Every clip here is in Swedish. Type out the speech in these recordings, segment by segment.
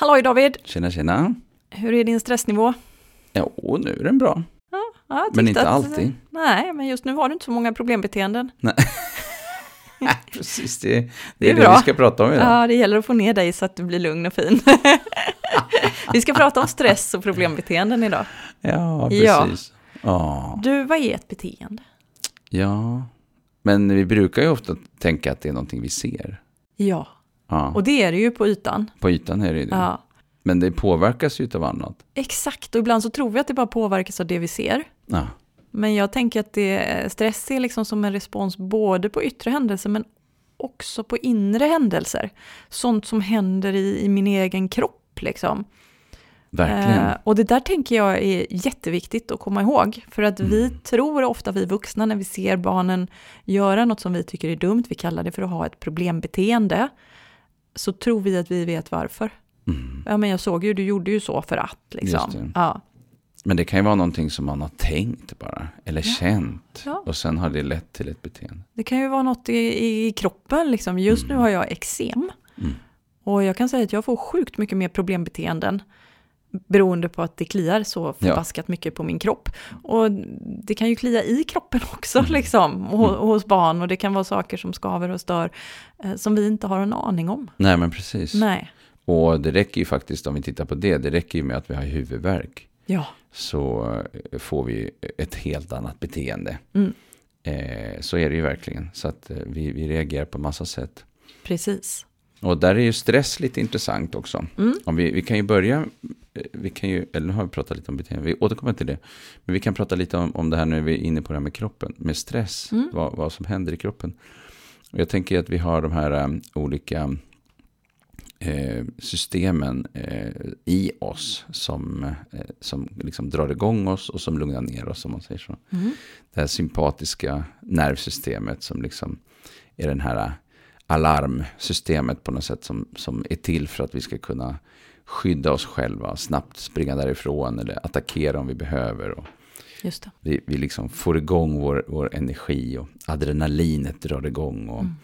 Halloj David! Tjena, tjena. Hur är din stressnivå? Jo, nu är den bra. Ja, jag Men inte att- alltid. Nej, men just nu har du inte så många problembeteenden. Precis, det, det, Det är det, bra. vi ska prata om idag. Ja, det gäller att få ner dig så att du blir lugn och fin. Vi ska prata om stress och problembeteenden idag. Ja, Ja. precis. Ja. Du, vad är ett beteende? ja, men vi brukar ju ofta tänka att det är någonting vi ser. Ja, Ja, och det är det ju på ytan. på ytan är det ju det. Ja, Men det påverkas ju av annat. exakt, och ibland så tror vi att det bara påverkas av det vi ser. Ja, Men jag tänker att det, stress är liksom som en respons både på yttre händelser men också på inre händelser. Sånt som händer i, i min egen kropp liksom. verkligen. Eh, och det där tänker jag är jätteviktigt att komma ihåg. För att vi Mm. tror ofta, vi vuxna, när vi ser barnen göra något som vi tycker är dumt, vi kallar det för att ha ett problembeteende, så tror vi att vi vet varför. Mm. Ja, men jag såg ju, du gjorde ju så för att, liksom. Ja, Men det kan ju vara någonting som man har tänkt bara, eller Ja. känt. Ja. Och sen har det lett till ett beteende. det kan ju vara något i, i kroppen, liksom. Just nu Mm. har jag eksem. Mm. Och jag kan säga att jag får sjukt mycket mer problembeteenden beroende på att det kliar så förbaskat mycket på min kropp. Och det kan ju klia i kroppen också Mm. liksom, och, Mm. och hos barn. Och det kan vara saker som skaver och stör eh, som vi inte har en aning om. Nej, men precis. Nej, Och det räcker ju faktiskt, om vi tittar på det, det räcker ju med att vi har huvudvärk. ja, så eh, får vi ett helt annat beteende. Mm. Eh, så är det ju verkligen. Så att eh, vi, vi reagerar på massa sätt. precis. Och där är ju stress lite intressant också. Mm. Om vi, vi kan ju börja, vi kan ju, eller nu har vi pratat lite om beteende, vi återkommer till det. Men vi kan prata lite om, om det här när vi är inne på det här med kroppen, med stress, Mm. vad, vad som händer i kroppen. Och jag tänker att vi har de här eh, olika eh, systemen eh, i oss som, eh, som liksom drar igång oss och som lugnar ner oss, om man säger så. Mm. Det här sympatiska nervsystemet som liksom är den här alarmsystemet på något sätt som, som är till för att vi ska kunna skydda oss själva, snabbt springa därifrån eller attackera om vi behöver. Och vi, vi liksom får igång vår, vår energi och adrenalinet drar igång och Mm.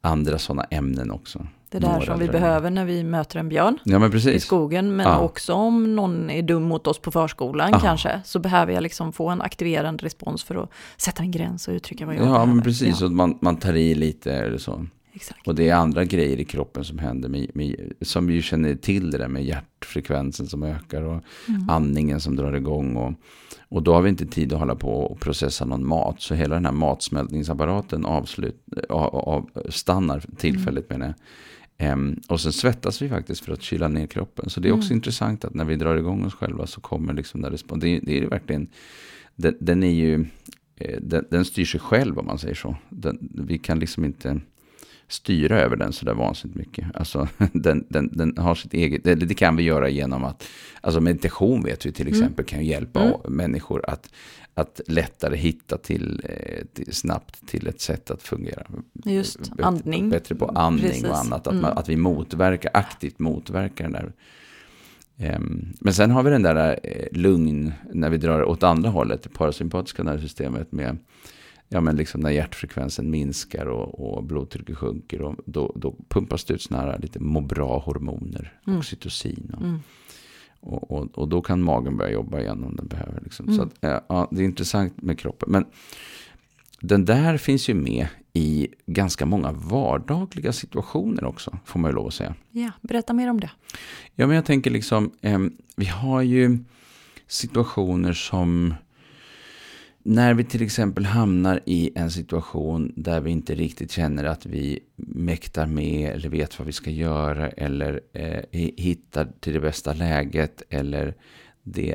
andra sådana ämnen också. Det där som vi behöver när vi möter en björn. Ja i precis. skogen, men Ja. också om någon är dum mot oss på förskolan Ja. kanske, så behöver jag liksom få en aktiverande respons för att sätta en gräns och uttrycka vad jag Ja behöver. men precis, Ja, och man, man tar i lite eller så. Exakt. Och det är andra grejer i kroppen som händer, med, med, som vi ju känner till det där med hjärtfrekvensen som ökar och Mm. andningen som drar igång. Och, och då har vi inte tid att hålla på och processa någon mat. Så hela den här matsmältningsapparaten avslut, av, av, stannar tillfälligt Mm. menar jag. Ehm, och sen svettas vi faktiskt för att kyla ner kroppen. Så det är också Mm. intressant att när vi drar igång oss själva så kommer liksom den respons. Det, är- det är verkligen, den, den är ju, eh, den, den styr sig själv om man säger så. Den, vi kan liksom inte styra över den så där vansinnigt mycket. Alltså, den, den, den har sitt eget, det, det kan vi göra genom att, alltså meditation vet vi till Mm. exempel kan ju hjälpa Mm. människor att, att lättare hitta till, eh, till, snabbt till ett sätt att fungera. Just, Bättre- andning. Bättre på andning Precis. och annat. Att, Mm. man, att vi motverkar, aktivt motverkar den där. Ehm, men sen har vi den där eh, lugn när vi drar åt andra hållet, det parasympatiska nervsystemet med Ja men liksom när hjärtfrekvensen minskar och, och blodtrycket sjunker och då, då pumpas det ut såna här lite må bra-hormoner, Mm. oxytocin. Och, Mm. och, och, och då kan magen börja jobba igen om den behöver. Liksom. Mm. Så att, eh, ja, det är intressant med kroppen. Men den där finns ju med i ganska många vardagliga situationer också, får man ju lov att säga. Ja, berätta mer om det. Ja, men jag tänker liksom, ehm, vi har ju situationer som när vi till exempel hamnar i en situation där vi inte riktigt känner att vi mäktar med eller vet vad vi ska göra eller eh, hittar till det bästa läget eller det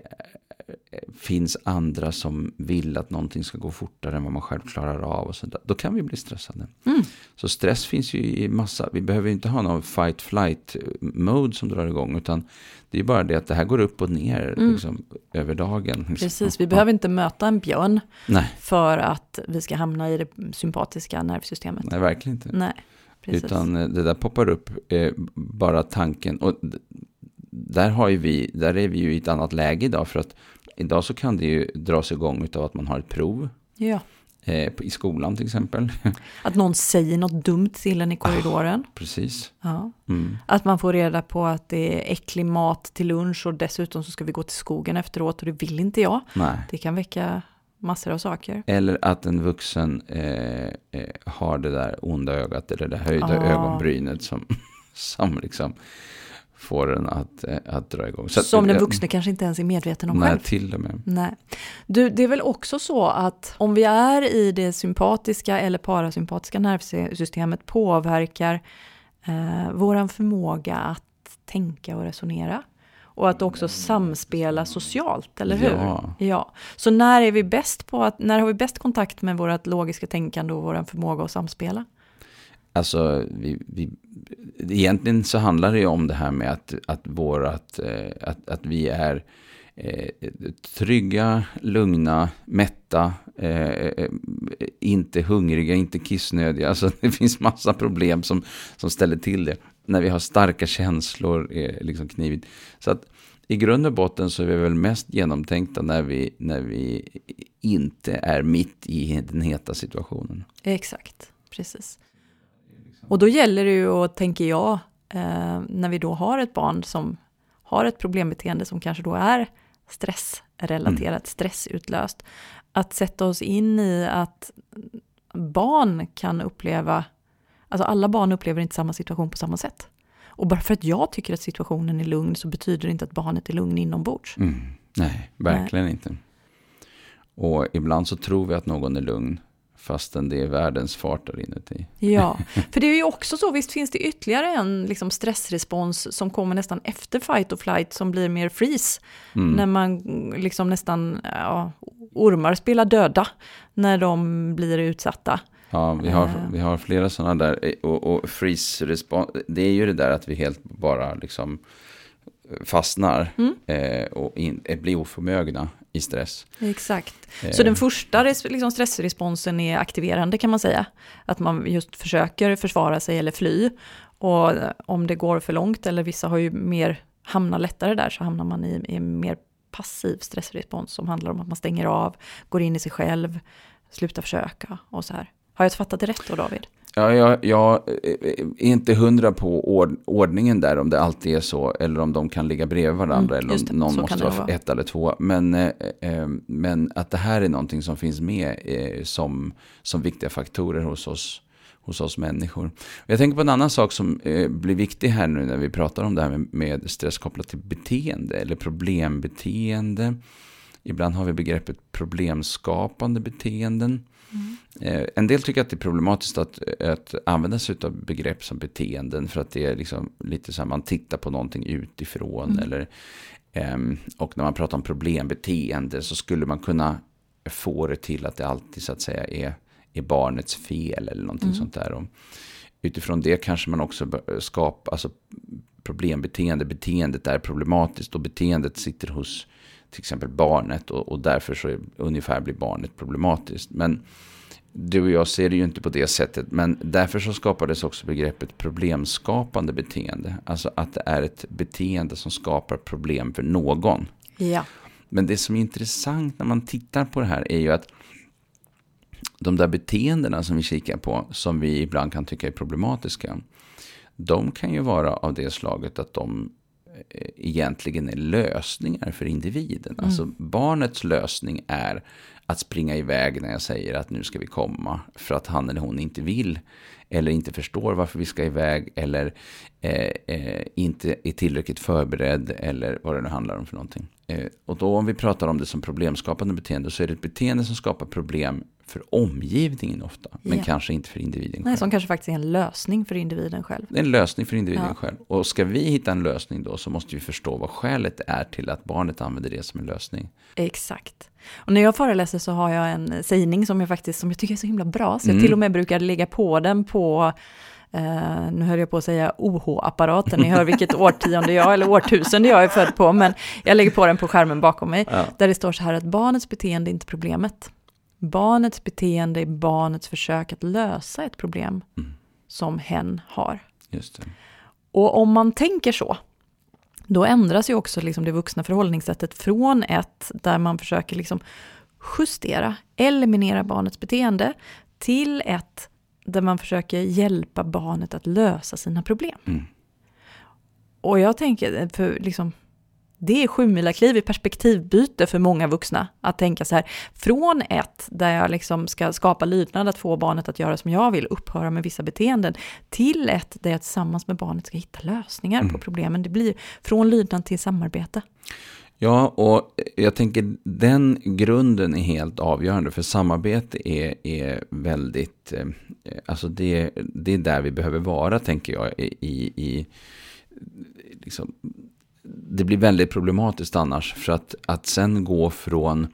finns andra som vill att någonting ska gå fortare än vad man själv klarar av och sånt där. Då kan vi bli stressade. Mm. Så stress finns ju i massa, vi behöver ju inte ha någon fight flight mode som drar igång utan det är bara det att det här går upp och ner Mm. liksom, över dagen. liksom. Precis, vi Ja. behöver inte möta en björn Nej, för att vi ska hamna i det sympatiska nervsystemet. nej, verkligen inte. Nej, precis. Utan eh, det där poppar upp eh, bara tanken. Och där, har ju vi, där är vi ju i ett annat läge idag. För att idag så kan det ju dras igång av att man har ett prov. Ja, eh, i skolan till exempel. Att någon säger något dumt till en i korridoren. Ah, precis. Ja. Mm. Att man får reda på att det är äcklig mat till lunch och dessutom så ska vi gå till skogen efteråt och det vill inte jag. Nej. Det kan väcka massor av saker. Eller att en vuxen eh, eh, har det där onda ögat eller det höjda Ah. ögonbrynet som, som liksom får en att, eh, att dra igång. Så att- Som den eh, vuxne kanske inte ens är medveten om Nej, själv. till och med. Nej. Du, det är väl också så att om vi är i det sympatiska eller parasympatiska nervsystemet påverkar eh, vår förmåga att tänka och resonera. Och att också samspela socialt, eller hur? Ja. ja. Så när är vi bäst på att, när har vi bäst kontakt med vårt logiska tänkande och vår förmåga att samspela? Alltså, vi, vi, egentligen så handlar det ju om det här med att, att, vårat, eh, att, att vi är eh, trygga, lugna, mätta, eh, eh, inte hungriga, inte kissnödiga. Alltså, det finns massa problem som, som ställer till det. När vi har starka känslor är liksom knivigt. Så att i grund och botten så är vi väl mest genomtänkta när vi, när vi inte är mitt i den heta situationen. Exakt, precis. Och då gäller det ju, och tänker jag, eh, när vi då har ett barn som har ett problembeteende som kanske då är stressrelaterat, stressutlöst, att sätta oss in i att barn kan uppleva, alltså alla barn upplever inte samma situation på samma sätt. Och bara för att jag tycker att situationen är lugn så betyder det inte att barnet är lugn inombords. Mm. Nej, verkligen inte. Och ibland så tror vi att någon är lugn fastän det är världens fart där inuti. Ja, för det är ju också så, visst finns det ytterligare en liksom stressrespons som kommer nästan efter fight och flight som blir mer freeze. Mm. När man liksom nästan, ja, ormar spelar döda när de blir utsatta. Ja, vi har, Eh. vi har flera sådana där. eh, Och, och freeze respons, det är ju det där att vi helt bara liksom fastnar Mm. eh, och in, eh, blir oförmögna i stress. Exakt. Eh, Så den första liksom stressresponsen är aktiverande kan man säga. Att man just försöker försvara sig eller fly. Och om det går för långt, eller vissa har ju mer, hamnar lättare där, så hamnar man i, i en mer passiv stressrespons som handlar om att man stänger av, går in i sig själv, slutar försöka och så här. Har jag fattat det rätt då David? Ja, jag, jag är inte hundra på ord, ordningen där, om det alltid är så, eller om de kan ligga bredvid varandra, Mm, eller om det, någon måste vara vara. ett eller två. Men, eh, eh, men att det här är någonting som finns med eh, som, som viktiga faktorer hos oss, hos oss människor. Jag tänker på en annan sak som eh, blir viktig här nu när vi pratar om det här med, med stress kopplat till beteende, eller problembeteende. Ibland har vi begreppet problemskapande beteenden. Eh, en del tycker att det är problematiskt att, att använda sig av begrepp som beteenden för att det är liksom lite så här man tittar på någonting utifrån. Mm. Eller, ehm, och när man pratar om problembeteende så skulle man kunna få det till att det alltid så att säga är, är barnets fel eller någonting Mm. sånt där. Och utifrån det kanske man också bör skapa, alltså problembeteende, beteendet är problematiskt och beteendet sitter hos till exempel barnet och, och därför så är, ungefär blir barnet problematiskt. Men du och jag ser det ju inte på det sättet, men därför så skapades också begreppet problemskapande beteende. Alltså att det är ett beteende som skapar problem för någon. Ja. Men det som är intressant när man tittar på det här är ju att de där beteendena som vi kikar på, som vi ibland kan tycka är problematiska, de kan ju vara av det slaget att de egentligen är lösningar för individen. Mm. Alltså barnets lösning är att springa iväg när jag säger att nu ska vi komma för att han eller hon inte vill eller inte förstår varför vi ska iväg eller eh, eh, inte är tillräckligt förberedd eller vad det nu handlar om för någonting. Eh, och då om vi pratar om det som problemskapande beteende så är det ett beteende som skapar problem för omgivningen ofta, men Ja. kanske inte för individen Nej, själv. som kanske faktiskt är en lösning för individen själv. Det är en lösning för individen Ja. själv. Och ska vi hitta en lösning då så måste vi förstå vad skälet är till att barnet använder det som en lösning. Exakt. Och när jag föreläser så har jag en sägning som jag faktiskt som jag tycker är så himla bra, så jag Mm. till och med brukar lägga på den på Eh, nu höll jag på att säga OH-apparaten, ni hör vilket årtionde jag, eller årtusende jag är född på, men jag lägger på den på skärmen bakom mig, Ja. där det står så här att barnets beteende är inte problemet. Barnets beteende är barnets försök att lösa ett problem Mm. som hen har. Och om man tänker så, då ändras ju också liksom det vuxna förhållningssättet från ett där man försöker liksom justera, eliminera barnets beteende till ett där man försöker hjälpa barnet att lösa sina problem. Mm. Och jag tänker, för liksom, det är sju kliv i perspektivbyte för många vuxna. Att tänka så här, från ett där jag liksom ska skapa lydnad, att få barnet att göra som jag vill, upphöra med vissa beteenden, till ett där jag tillsammans med barnet ska hitta lösningar mm. på problemen. Det blir från lydnad till samarbete. Ja, och jag tänker den grunden är helt avgörande för samarbete är, är väldigt, eh, alltså det, det är där vi behöver vara tänker jag i, i liksom, det blir väldigt problematiskt annars för att, att sen gå från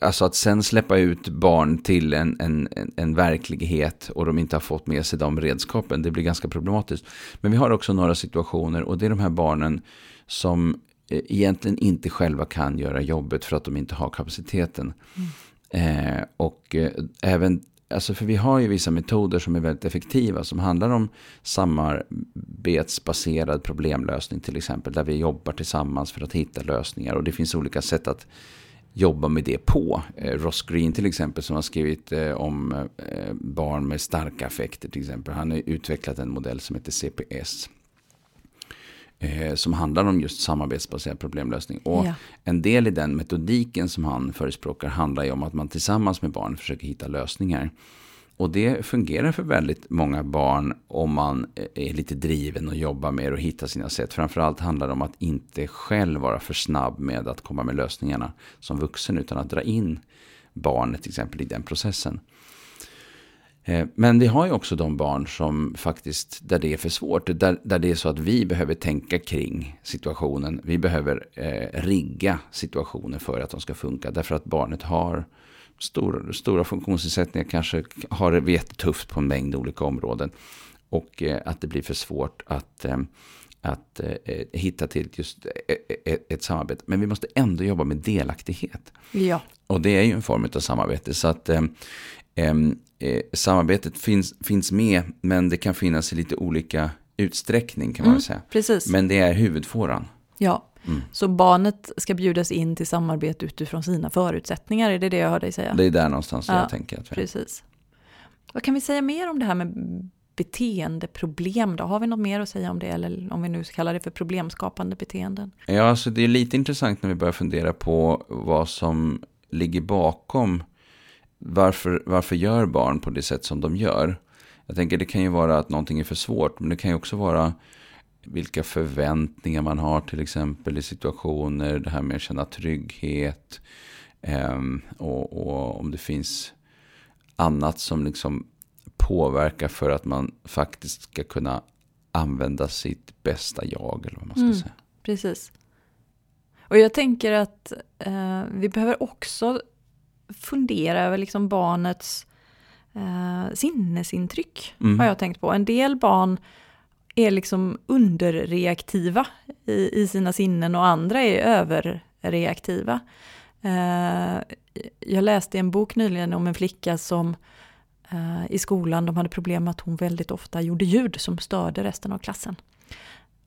Alltså att sen släppa ut barn till en, en, en, verklighet och de inte har fått med sig de redskapen, det blir ganska problematiskt. Men vi har också några situationer och det är de här barnen som Eh, egentligen inte själva kan göra jobbet för att de inte har kapaciteten. Mm. Eh, och eh, även, alltså för vi har ju vissa metoder som är väldigt effektiva som handlar om samarbetsbaserad problemlösning till exempel. Där vi jobbar tillsammans för att hitta lösningar och det finns olika sätt att jobba med det på. Eh, Ross Green till exempel som har skrivit eh, om eh, barn med starka affekter till exempel. Han har utvecklat en modell som heter CPS eh, som handlar om just samarbetsbaserad problemlösning. Och ja. en del i den metodiken som han förespråkar handlar ju om att man tillsammans med barn försöker hitta lösningar. Och det fungerar för väldigt många barn om man är lite driven och jobbar med att hitta sina sätt. Framförallt handlar det om att inte själv vara för snabb med att komma med lösningarna som vuxen utan att dra in barnet till exempel i den processen. Eh, men vi har ju också de barn som faktiskt, där det är för svårt, där, där det är så att vi behöver tänka kring situationen. Vi behöver eh, rigga situationen för att de ska funka. Därför att barnet har stor, stora funktionsnedsättningar, kanske har det jättetufft på en mängd olika områden. Och eh, att det blir för svårt att, eh, att eh, hitta till just ett, eh, ett samarbete. Men vi måste ändå jobba med delaktighet. Ja. Och det är ju en form av samarbete. Så att eh, samarbetet finns, finns med, men det kan finnas i lite olika utsträckning kan man mm, säga. Precis. Men det är huvudfåran. Ja, mm. så barnet ska bjudas in till samarbete utifrån sina förutsättningar, är det det jag hör dig säga? Det är där någonstans ja, jag tänker. Att precis. Vad kan vi säga mer om det här med beteendeproblem då? Har vi något mer att säga om det eller om vi nu kallar det för problemskapande beteenden? Ja, alltså det är lite intressant när vi börjar fundera på vad som ligger bakom varför, varför gör barn på det sätt som de gör? Jag tänker det kan ju vara att någonting är för svårt, men det kan ju också vara vilka förväntningar man har till exempel i situationer, det här med att känna trygghet eh, och, och, om det finns annat som liksom påverkar för att man faktiskt ska kunna använda sitt bästa jag eller vad man ska mm, säga. Precis. Och jag tänker att eh, vi behöver också fundera över liksom barnets eh, sinnesintryck. Mm. Har jag tänkt på. En del barn är liksom underreaktiva i, i sina sinnen och andra är överreaktiva. Eh, jag läste en bok nyligen om en flicka som eh, i skolan, de hade problem med att hon väldigt ofta gjorde ljud som störde resten av klassen.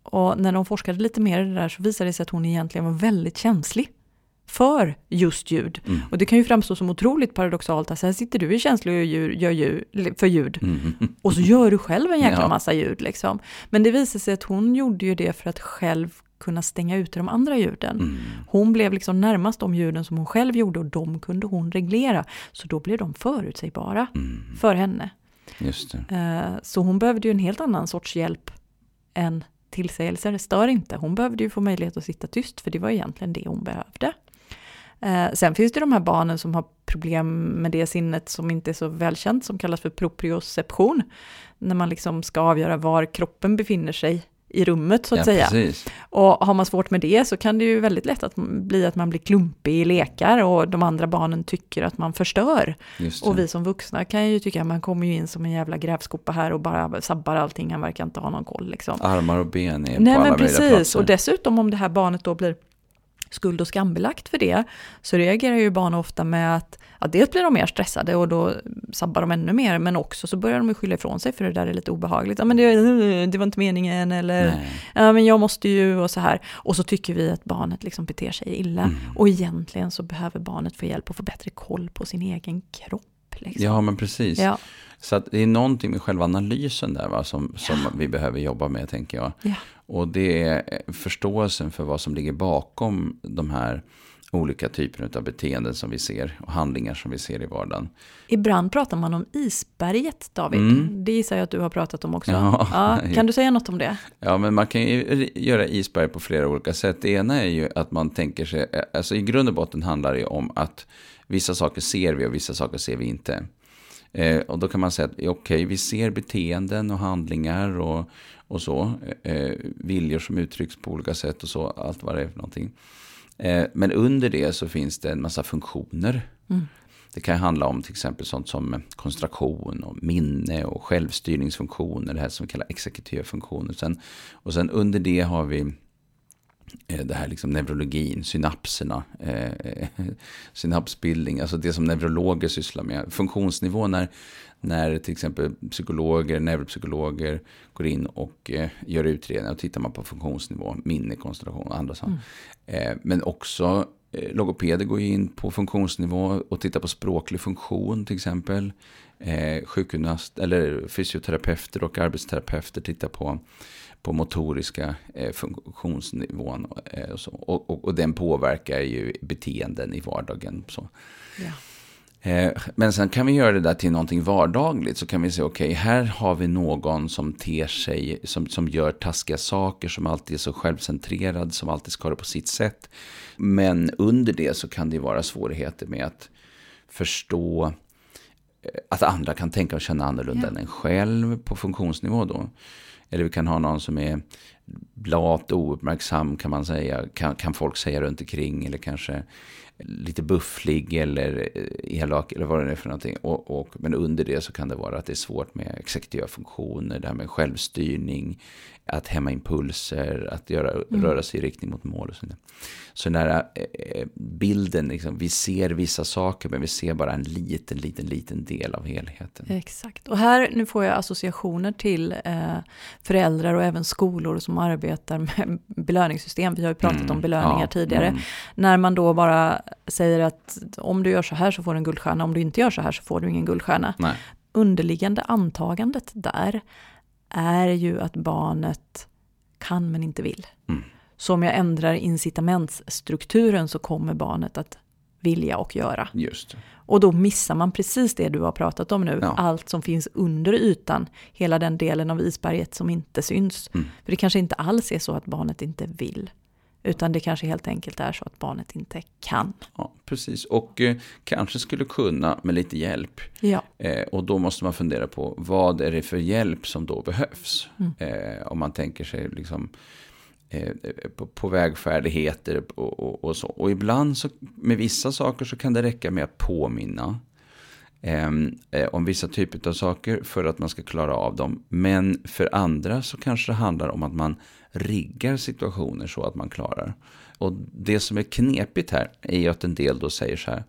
Och när de forskade lite mer i det där så visade det sig att hon egentligen var väldigt känslig för just ljud. Mm. Och det kan ju framstå som otroligt paradoxalt att här sitter du i känslig och gör ljud, för ljud mm. och så gör du själv en jäkla massa ljud. Liksom. Men det visade sig att hon gjorde ju det för att själv kunna stänga ute de andra ljuden. Mm. Hon blev liksom närmast de ljuden som hon själv gjorde och de kunde hon reglera. Så då blev de förutsägbara mm. för henne. Just det. Eh, så hon behövde ju en helt annan sorts hjälp än tillsägelser. Stör inte. Hon behövde ju få möjlighet att sitta tyst för det var egentligen det hon behövde. Eh, sen finns det de här barnen som har problem med det sinnet som inte är så välkänt, som kallas för proprioception. När man liksom ska avgöra var kroppen befinner sig i rummet så att ja, säga. Precis. Och har man svårt med det så kan det ju väldigt lätt att bli att man blir klumpig i lekar och de andra barnen tycker att man förstör. Och vi som vuxna kan ju tycka att man kommer ju in som en jävla grävskopa här och bara sabbar allting, han verkar inte ha någon koll liksom. Armar och ben är Nej, på men alla precis. Och dessutom om det här barnet då blir skuld och skambelagt för det, så reagerar ju barn ofta med att ja, dels blir de mer stressade och då sabbar de ännu mer, men också så börjar de skylla ifrån sig för det där är lite obehagligt. Ja, men det, det var inte meningen eller ja, men jag måste ju och så här. Och så tycker vi att barnet liksom beter sig illa. Mm. Och egentligen så behöver barnet få hjälp att få bättre koll på sin egen kropp. Liksom. Ja, men precis. Ja. Så att det är någonting med själva analysen där va, som, ja. som vi behöver jobba med, tänker jag. Ja. Och det är förståelsen för vad som ligger bakom de här olika typerna av beteenden som vi ser och handlingar som vi ser i vardagen. Ibland pratar man om isberget, David. Mm. Det gissar jag att du har pratat om också. Ja. ja. kan du säga något om det? Ja, men man kan ju göra isberg på flera olika sätt. Det ena är ju att man tänker sig, alltså i grund och botten handlar det om att vissa saker ser vi och vissa saker ser vi inte. Eh, och då kan man säga att okej, okay, vi ser beteenden och handlingar och, och så. Eh, viljor som uttrycks på olika sätt och så, allt vad det är för någonting. Eh, men under det så finns det en massa funktioner. Mm. Det kan handla om till exempel sånt som koncentration och minne och självstyrningsfunktioner, det här som vi kallar exekutiva funktioner. Sen, och sen under det har vi Eh, det här liksom neurologin, synapserna, eh, synapsbildning, alltså det som neurologer sysslar med. Funktionsnivå när, när till exempel psykologer, neuropsykologer går in och eh, gör utredningar och tittar man på funktionsnivå, minne, koncentration och andra saker. Mm. Eh, men också eh, Eh, logopeder går in på funktionsnivå och tittar på språklig funktion till exempel. Eh, sjukgymnast eller fysioterapeuter och arbetsterapeuter tittar på på motoriska eh, funktionsnivån. Eh, och, så. Och, och, och, den påverkar ju beteenden i vardagen. Så. Ja. Eh, men sen kan vi göra det där till någonting vardagligt. Så kan vi säga, okej, okay, här har vi någon som ter sig, som, som gör taskiga saker, som alltid är så självcentrerad, som alltid ska det på sitt sätt. Men under det så kan det vara svårigheter med att förstå eh, att andra kan tänka och känna annorlunda ja. än en själv på funktionsnivå då. Eller vi kan ha någon som är lat, ouppmärksam kan man säga. Kan, kan folk säga runt omkring. Eller kanske lite bufflig eller eh, elak eller vad det är för någonting. Och, och, men under det så kan det vara att det är svårt med exekutiva funktioner, det här med självstyrning, att hämma impulser, att göra, mm. röra sig i riktning mot mål. Och så, så den här eh, bilden, liksom, vi ser vissa saker men vi ser bara en liten, liten, liten del av helheten. Exakt, och här nu får jag associationer till eh, föräldrar och även skolor som arbetar med belöningssystem. Vi har ju pratat mm. om belöningar ja, tidigare. Mm. När man då bara säger att om du gör så här så får du en guldstjärna, om du inte gör så här så får du ingen guldstjärna. Nej. Underliggande antagandet där är ju att barnet kan men inte vill. Mm. Så om jag ändrar incitamentsstrukturen så kommer barnet att vilja och göra. Just. Och då missar man precis det du har pratat om nu, ja. allt som finns under ytan, hela den delen av isberget som inte syns. Mm. För det kanske inte alls är så att barnet inte vill. Utan det kanske helt enkelt är så att barnet inte kan. Ja, precis. Och eh, kanske skulle kunna med lite hjälp. Ja. Eh, och då måste man fundera på vad är det för hjälp som då behövs. Mm. Eh, om man tänker sig liksom eh, på, på vägfärdigheter och, och, och, så. Och ibland så med vissa saker så kan det räcka med att påminna. Ehm, eh, om vissa typer av saker för att man ska klara av dem. Men för andra så kanske det handlar om att man riggar situationer så att man klarar. Och det som är knepigt här är ju att en del då säger så här.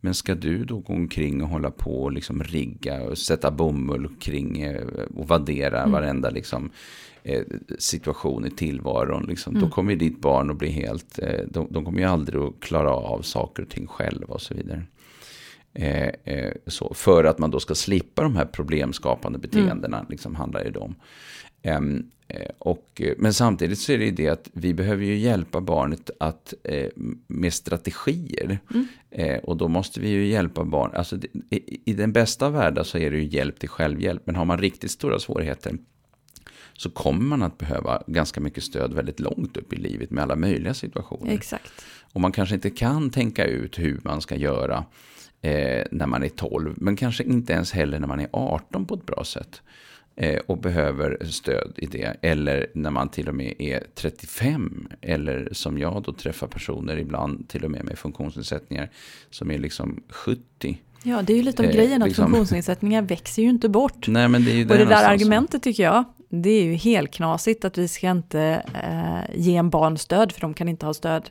Men ska du då gå omkring och hålla på och liksom rigga och sätta bomull kring eh, och vaddera mm. varenda liksom, eh, situation i tillvaron. Liksom. Mm. Då kommer ditt barn att bli helt, eh, de, de kommer ju aldrig att klara av saker och ting själva och så vidare. Eh, eh, så, för att man då ska slippa de här problemskapande beteendena, mm. liksom, handlar det om. Um, och, men samtidigt så är det ju det att vi behöver ju hjälpa barnet att, eh, med strategier. Mm. Eh, och då måste vi ju hjälpa barn. Alltså, i, I den bästa världen så är det ju hjälp till självhjälp. Men har man riktigt stora svårigheter så kommer man att behöva ganska mycket stöd väldigt långt upp i livet med alla möjliga situationer. Exakt. Och man kanske inte kan tänka ut hur man ska göra eh, när man är 12, men kanske inte ens heller när man är 18 på ett bra sätt. Eh, och behöver stöd i det. Eller när man till och med är 35. Eller som jag då träffar personer ibland till och med med funktionsnedsättningar som är liksom 70. Ja, det är ju lite av eh, grejen att liksom. funktionsnedsättningar växer ju inte bort. Nej, men det är ju och det där argumentet tycker jag, det är ju helt knasigt att vi ska inte eh, ge en barn stöd för de kan inte ha stöd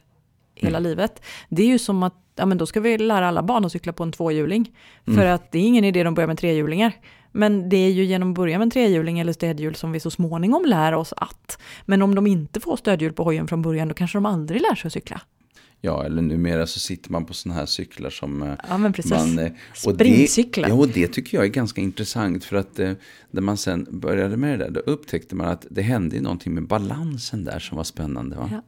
hela Mm. livet. Det är ju som att, ja men då ska vi lära alla barn att cykla på en tvåhjuling. För Mm. att det är ingen idé de börjar med trehjulingar. Men det är ju genom att börja med en trehjuling eller stödhjul som vi så småningom lär oss att. Men om de inte får stödhjul på hojen från början då kanske de aldrig lär sig att cykla. Ja, eller numera så sitter man på sådana här cyklar som eh, Ja men precis. man... eh, och Springcyklar. Det, ja, och det tycker jag är ganska intressant för att eh, när man sen började med det där, då upptäckte man att det hände någonting med balansen där som var spännande. Va? Ja.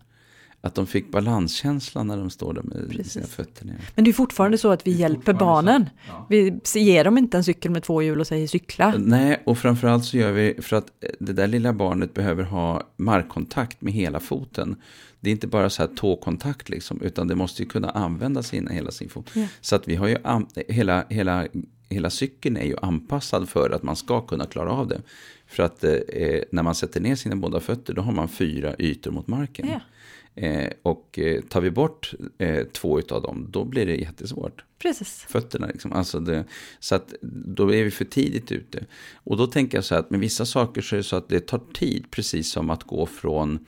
Att de fick balanskänslan när de står där med Precis. sina fötter ner. Men det är fortfarande så att vi hjälper barnen. Ja. Vi ger dem inte en cykel med två hjul och säger cykla. Nej, och framförallt så gör vi för att det där lilla barnet behöver ha markkontakt med hela foten. Det är inte bara så här tåkontakt liksom, utan det måste ju kunna använda sina, hela sin fot. Ja. Så att vi har ju, an- hela, hela, hela cykeln är ju anpassad för att man ska kunna klara av det. För att eh, när man sätter ner sina båda fötter, då har man fyra ytor mot marken. Ja. Eh, och eh, tar vi bort eh, två av dem, då blir det jättesvårt Precis. fötterna. Liksom. Alltså det, så att då är vi för tidigt ute. Och då tänker jag så här att med vissa saker så är det så att det tar tid, precis som att gå från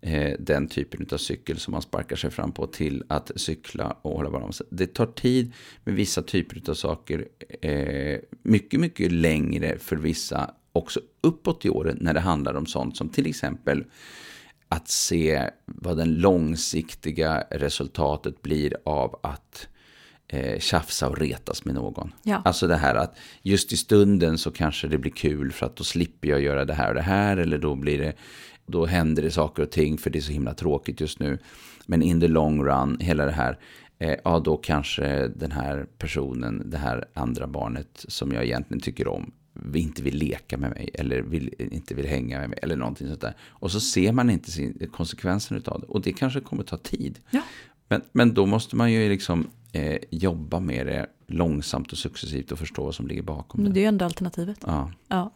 eh, den typen av cykel som man sparkar sig fram på till att cykla och hålla varandra. Det tar tid med vissa typer av saker, eh, mycket, mycket längre för vissa, också uppåt i åren när det handlar om sånt som till exempel att se vad den långsiktiga resultatet blir av att eh, tjafsa och retas med någon. Ja. Alltså det här att just i stunden så kanske det blir kul för att då slipper jag göra det här och det här eller då blir det då händer det saker och ting för det är så himla tråkigt just nu. Men in the long run, hela det här, eh, ja då kanske den här personen, det här andra barnet som jag egentligen tycker om, inte vill leka med mig eller vill, inte vill hänga med mig eller någonting sånt där. Och så ser man inte sin, konsekvensen av det. Och det kanske kommer ta tid. Ja. Men, men då måste man ju liksom eh, jobba med det långsamt och successivt och förstå vad som ligger bakom Men det. det är ju ändå alternativet. Ja, Ja.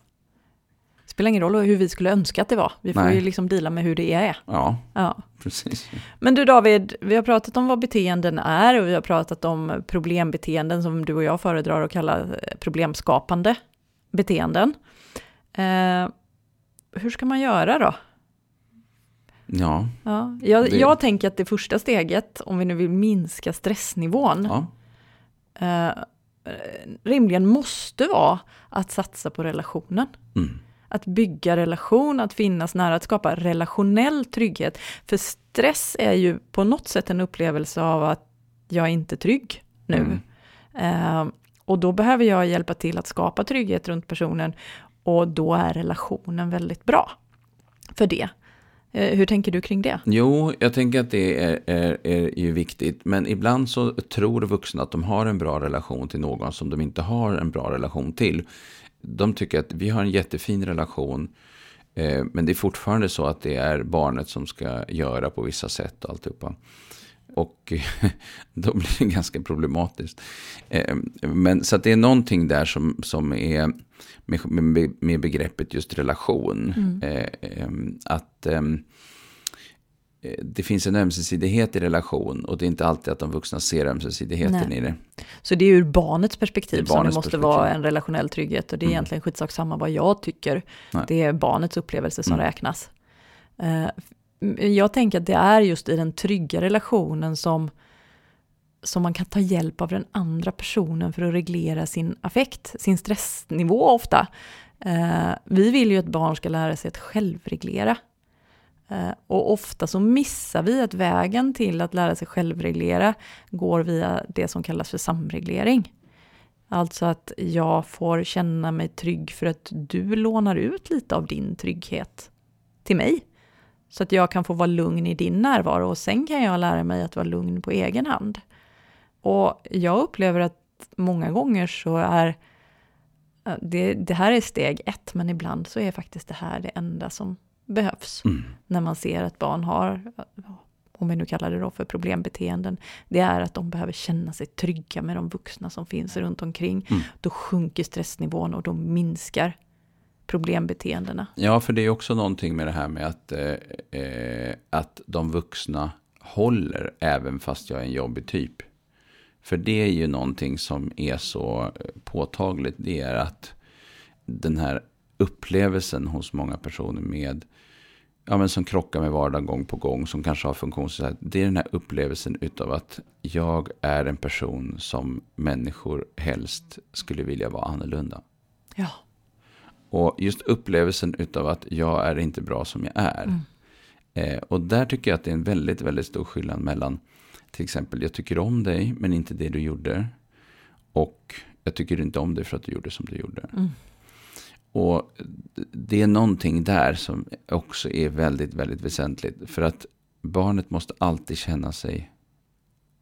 Spelar ingen roll hur vi skulle önska att det var. Vi får Nej. ju liksom deala med hur det är. ja, Ja. precis. Men du David, vi har pratat om vad beteenden är och vi har pratat om problembeteenden som du och jag föredrar att kalla eh, problemskapande beteenden. Eh, hur ska man göra då? Ja, Ja, jag, Det- jag tänker att det första steget, om vi nu vill minska stressnivån, ja, eh, rimligen måste vara att satsa på relationen. mm. Att bygga relation, att finnas nära, att skapa relationell trygghet. För stress är ju på något sätt en upplevelse av att jag är inte trygg nu. Mm. Eh, och då behöver jag hjälpa till att skapa trygghet runt personen och då är relationen väldigt bra för det. Eh, hur tänker du kring det? Jo, jag tänker att det är, är, är ju viktigt. Men ibland så tror vuxna att de har en bra relation till någon som de inte har en bra relation till. De tycker att vi har en jättefin relation. Eh, men det är fortfarande så att det är barnet som ska göra på vissa sätt och alltihopa. Och då blir det ganska problematiskt. Eh, Men så att det är någonting där som, som är med, med, med begreppet just relation. Eh, eh, Att ehm, eh, det finns en ömsesidighet i relation och det är inte alltid att de vuxna ser ömsesidigheten Nej. i det. Så det är ur barnets perspektiv Det är som det barnets måste perspektiv. vara en relationell trygghet och det är Mm. egentligen skitsak samma vad jag tycker. Nej. Det är barnets upplevelse som Mm. räknas. Mm, jag tänker att det är just i den trygga relationen som, som man kan ta hjälp av den andra personen för att reglera sin affekt, sin stressnivå ofta. Eh, vi vill ju att barn ska lära sig att självreglera. Eh, och ofta så missar vi att vägen till att lära sig självreglera går via det som kallas för samreglering. Alltså att jag får känna mig trygg för att du lånar ut lite av din trygghet till mig. Så att jag kan få vara lugn i din närvaro och sen kan jag lära mig att vara lugn på egen hand. Och jag upplever att många gånger så är eh, det, det här är steg ett, men ibland så är faktiskt det här det enda som behövs Mm. när man ser att barn har, om vi nu kallar det då för problembeteenden, det är att de behöver känna sig trygga med de vuxna som finns runt omkring. Mm. Då sjunker stressnivån och då minskar problembeteendena. Ja, för det är också någonting med det här med att, eh, eh, att de vuxna håller även fast jag är en jobbig typ. För det är ju någonting som är så påtagligt. Det är att den här upplevelsen hos många personer med ja, men som krockar med vardagen gång på gång, som kanske har funktionsnedsättning. Det är den här upplevelsen utav att jag är en person som människor helst skulle vilja vara annorlunda. Ja. Och just upplevelsen utav att jag är inte bra som jag är. Mm. Eh, och där tycker jag att det är en väldigt, väldigt stor skillnad mellan till exempel jag tycker om dig men inte det du gjorde. Och jag tycker inte om dig för att du gjorde som du gjorde. Mm. Och det är någonting där som också är väldigt, väldigt väsentligt. För att barnet måste alltid känna sig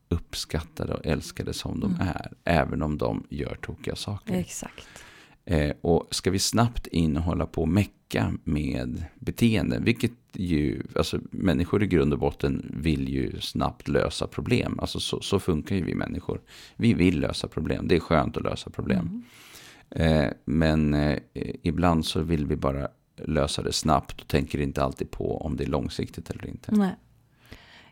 uppskattade och älskade som de Mm. är. Även om de gör tokiga saker. Exakt. Eh, och ska vi snabbt in och hålla på och mecka med beteenden, vilket ju, alltså människor i grund och botten vill ju snabbt lösa problem. Alltså så, så funkar ju vi människor. Vi vill lösa problem, det är skönt att lösa problem. Mm. Eh, men eh, ibland så vill vi bara lösa det snabbt och tänker inte alltid på om det är långsiktigt eller inte. Nej.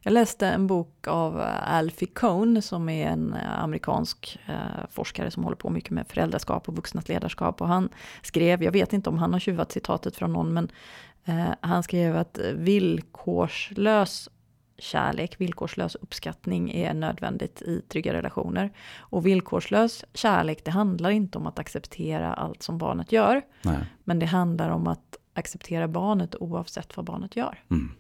Jag läste en bok av eh, Alfie Cohn som är en eh, amerikansk eh, forskare som håller på mycket med föräldraskap och vuxnas ledarskap. Och han skrev, jag vet inte om han har tjuvat citatet från någon, men han skrev att villkorslös kärlek, villkorslös uppskattning är nödvändigt i trygga relationer. Och villkorslös kärlek, det handlar inte om att acceptera allt som barnet gör, Nej. men det handlar om att acceptera barnet oavsett vad barnet gör. Mm.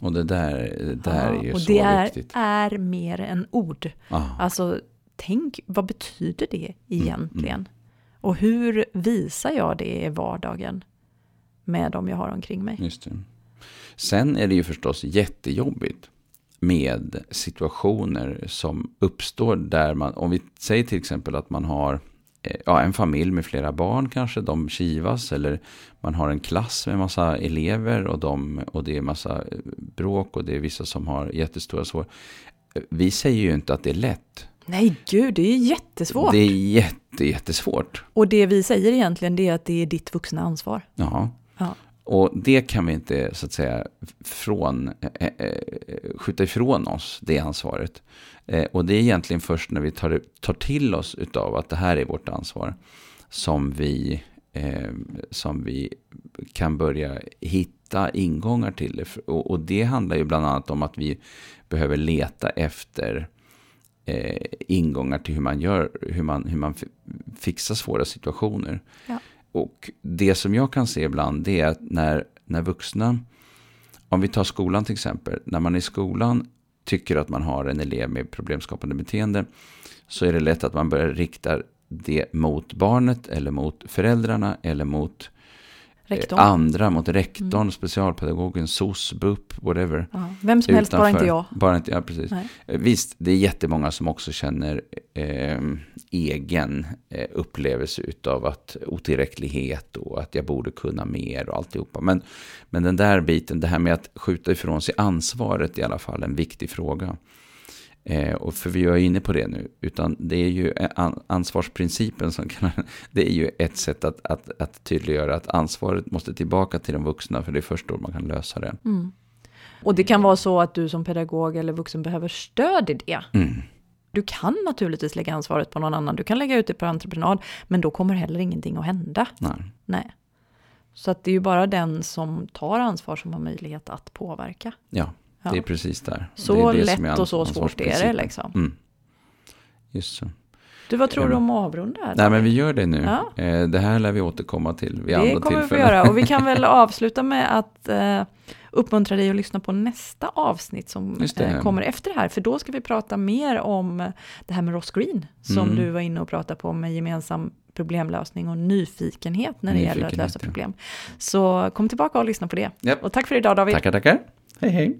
Och det där, det där Ja, är ju och så det är, viktigt. är mer än ord. Ah. Alltså, tänk, vad betyder det Mm, egentligen? Och hur visar jag det i vardagen med dem jag har omkring mig? Just det. Sen är det ju förstås jättejobbigt med situationer som uppstår där man, om vi säger till exempel att man har ja, en familj med flera barn kanske, de kivas eller man har en klass med massa elever och, de, och det är massa eh, bråk och det är vissa som har jättestora svårigheter. Vi säger ju inte att det är lätt. Nej, gud, det är jättesvårt. Det är jätte, jättesvårt. Och det vi säger egentligen det är att det är ditt vuxna ansvar. Ja. Ja. Och det kan vi inte så att säga från, eh, eh, skjuta ifrån oss, det ansvaret. Eh, och det är egentligen först när vi tar, tar till oss utav att det här är vårt ansvar som vi, eh, som vi kan börja hitta ingångar till det. Och, och det handlar ju bland annat om att vi behöver leta efter eh, ingångar till hur man gör, hur man, hur man fi- fixar svåra situationer. Ja. Och det som jag kan se ibland det är att när, när vuxna, om vi tar skolan till exempel, när man i skolan tycker att man har en elev med problemskapande beteende så är det lätt att man börjar rikta det mot barnet eller mot föräldrarna eller mot eh, Rektorn. andra, mot rektorn, specialpedagogen, SOS, BUP, whatever. Ja. Vem som helst, bara inte jag. Bara inte, ja, precis. Nej. Eh, Visst, det är jättemånga som också känner eh, egen eh, upplevelse utav att otillräcklighet och att jag borde kunna mer och alltihopa. Men, men den där biten, det här med att skjuta ifrån sig ansvaret är i alla fall en viktig fråga. Eh, och för vi är inne på det nu, utan det är ju an, ansvarsprincipen som kan, det är ju ett sätt att, att, att tydliggöra att ansvaret måste tillbaka till de vuxna, för det är först då man kan lösa det. Mm. Och det kan vara så att du som pedagog eller vuxen behöver stöd i det. Mm. Du kan naturligtvis lägga ansvaret på någon annan, du kan lägga ut det på entreprenad, men då kommer heller ingenting att hända. Nej. Nej. Så att det är ju bara den som tar ansvar som har möjlighet att påverka. Ja, Ja. det är precis där. Så det det lätt och så svårt är det liksom. Mm. Just så. Du, vad tror du om att avrunda? här? Nej, men vi gör det nu. Ja. Eh, Det här lär vi återkomma till vid det andra kommer vi få tillfällen. göra. Och vi kan väl avsluta med att eh, uppmuntra dig att lyssna på nästa avsnitt som det. eh, kommer efter det här. För då ska vi prata mer om det här med Ross Green, som Mm. du var inne och pratade på med gemensam problemlösning och nyfikenhet när det gäller att Nyfikenhet, lösa ja. problem. Så kom tillbaka och lyssna på det. Japp. Och tack för idag David. Tackar, tackar. Hej, hej.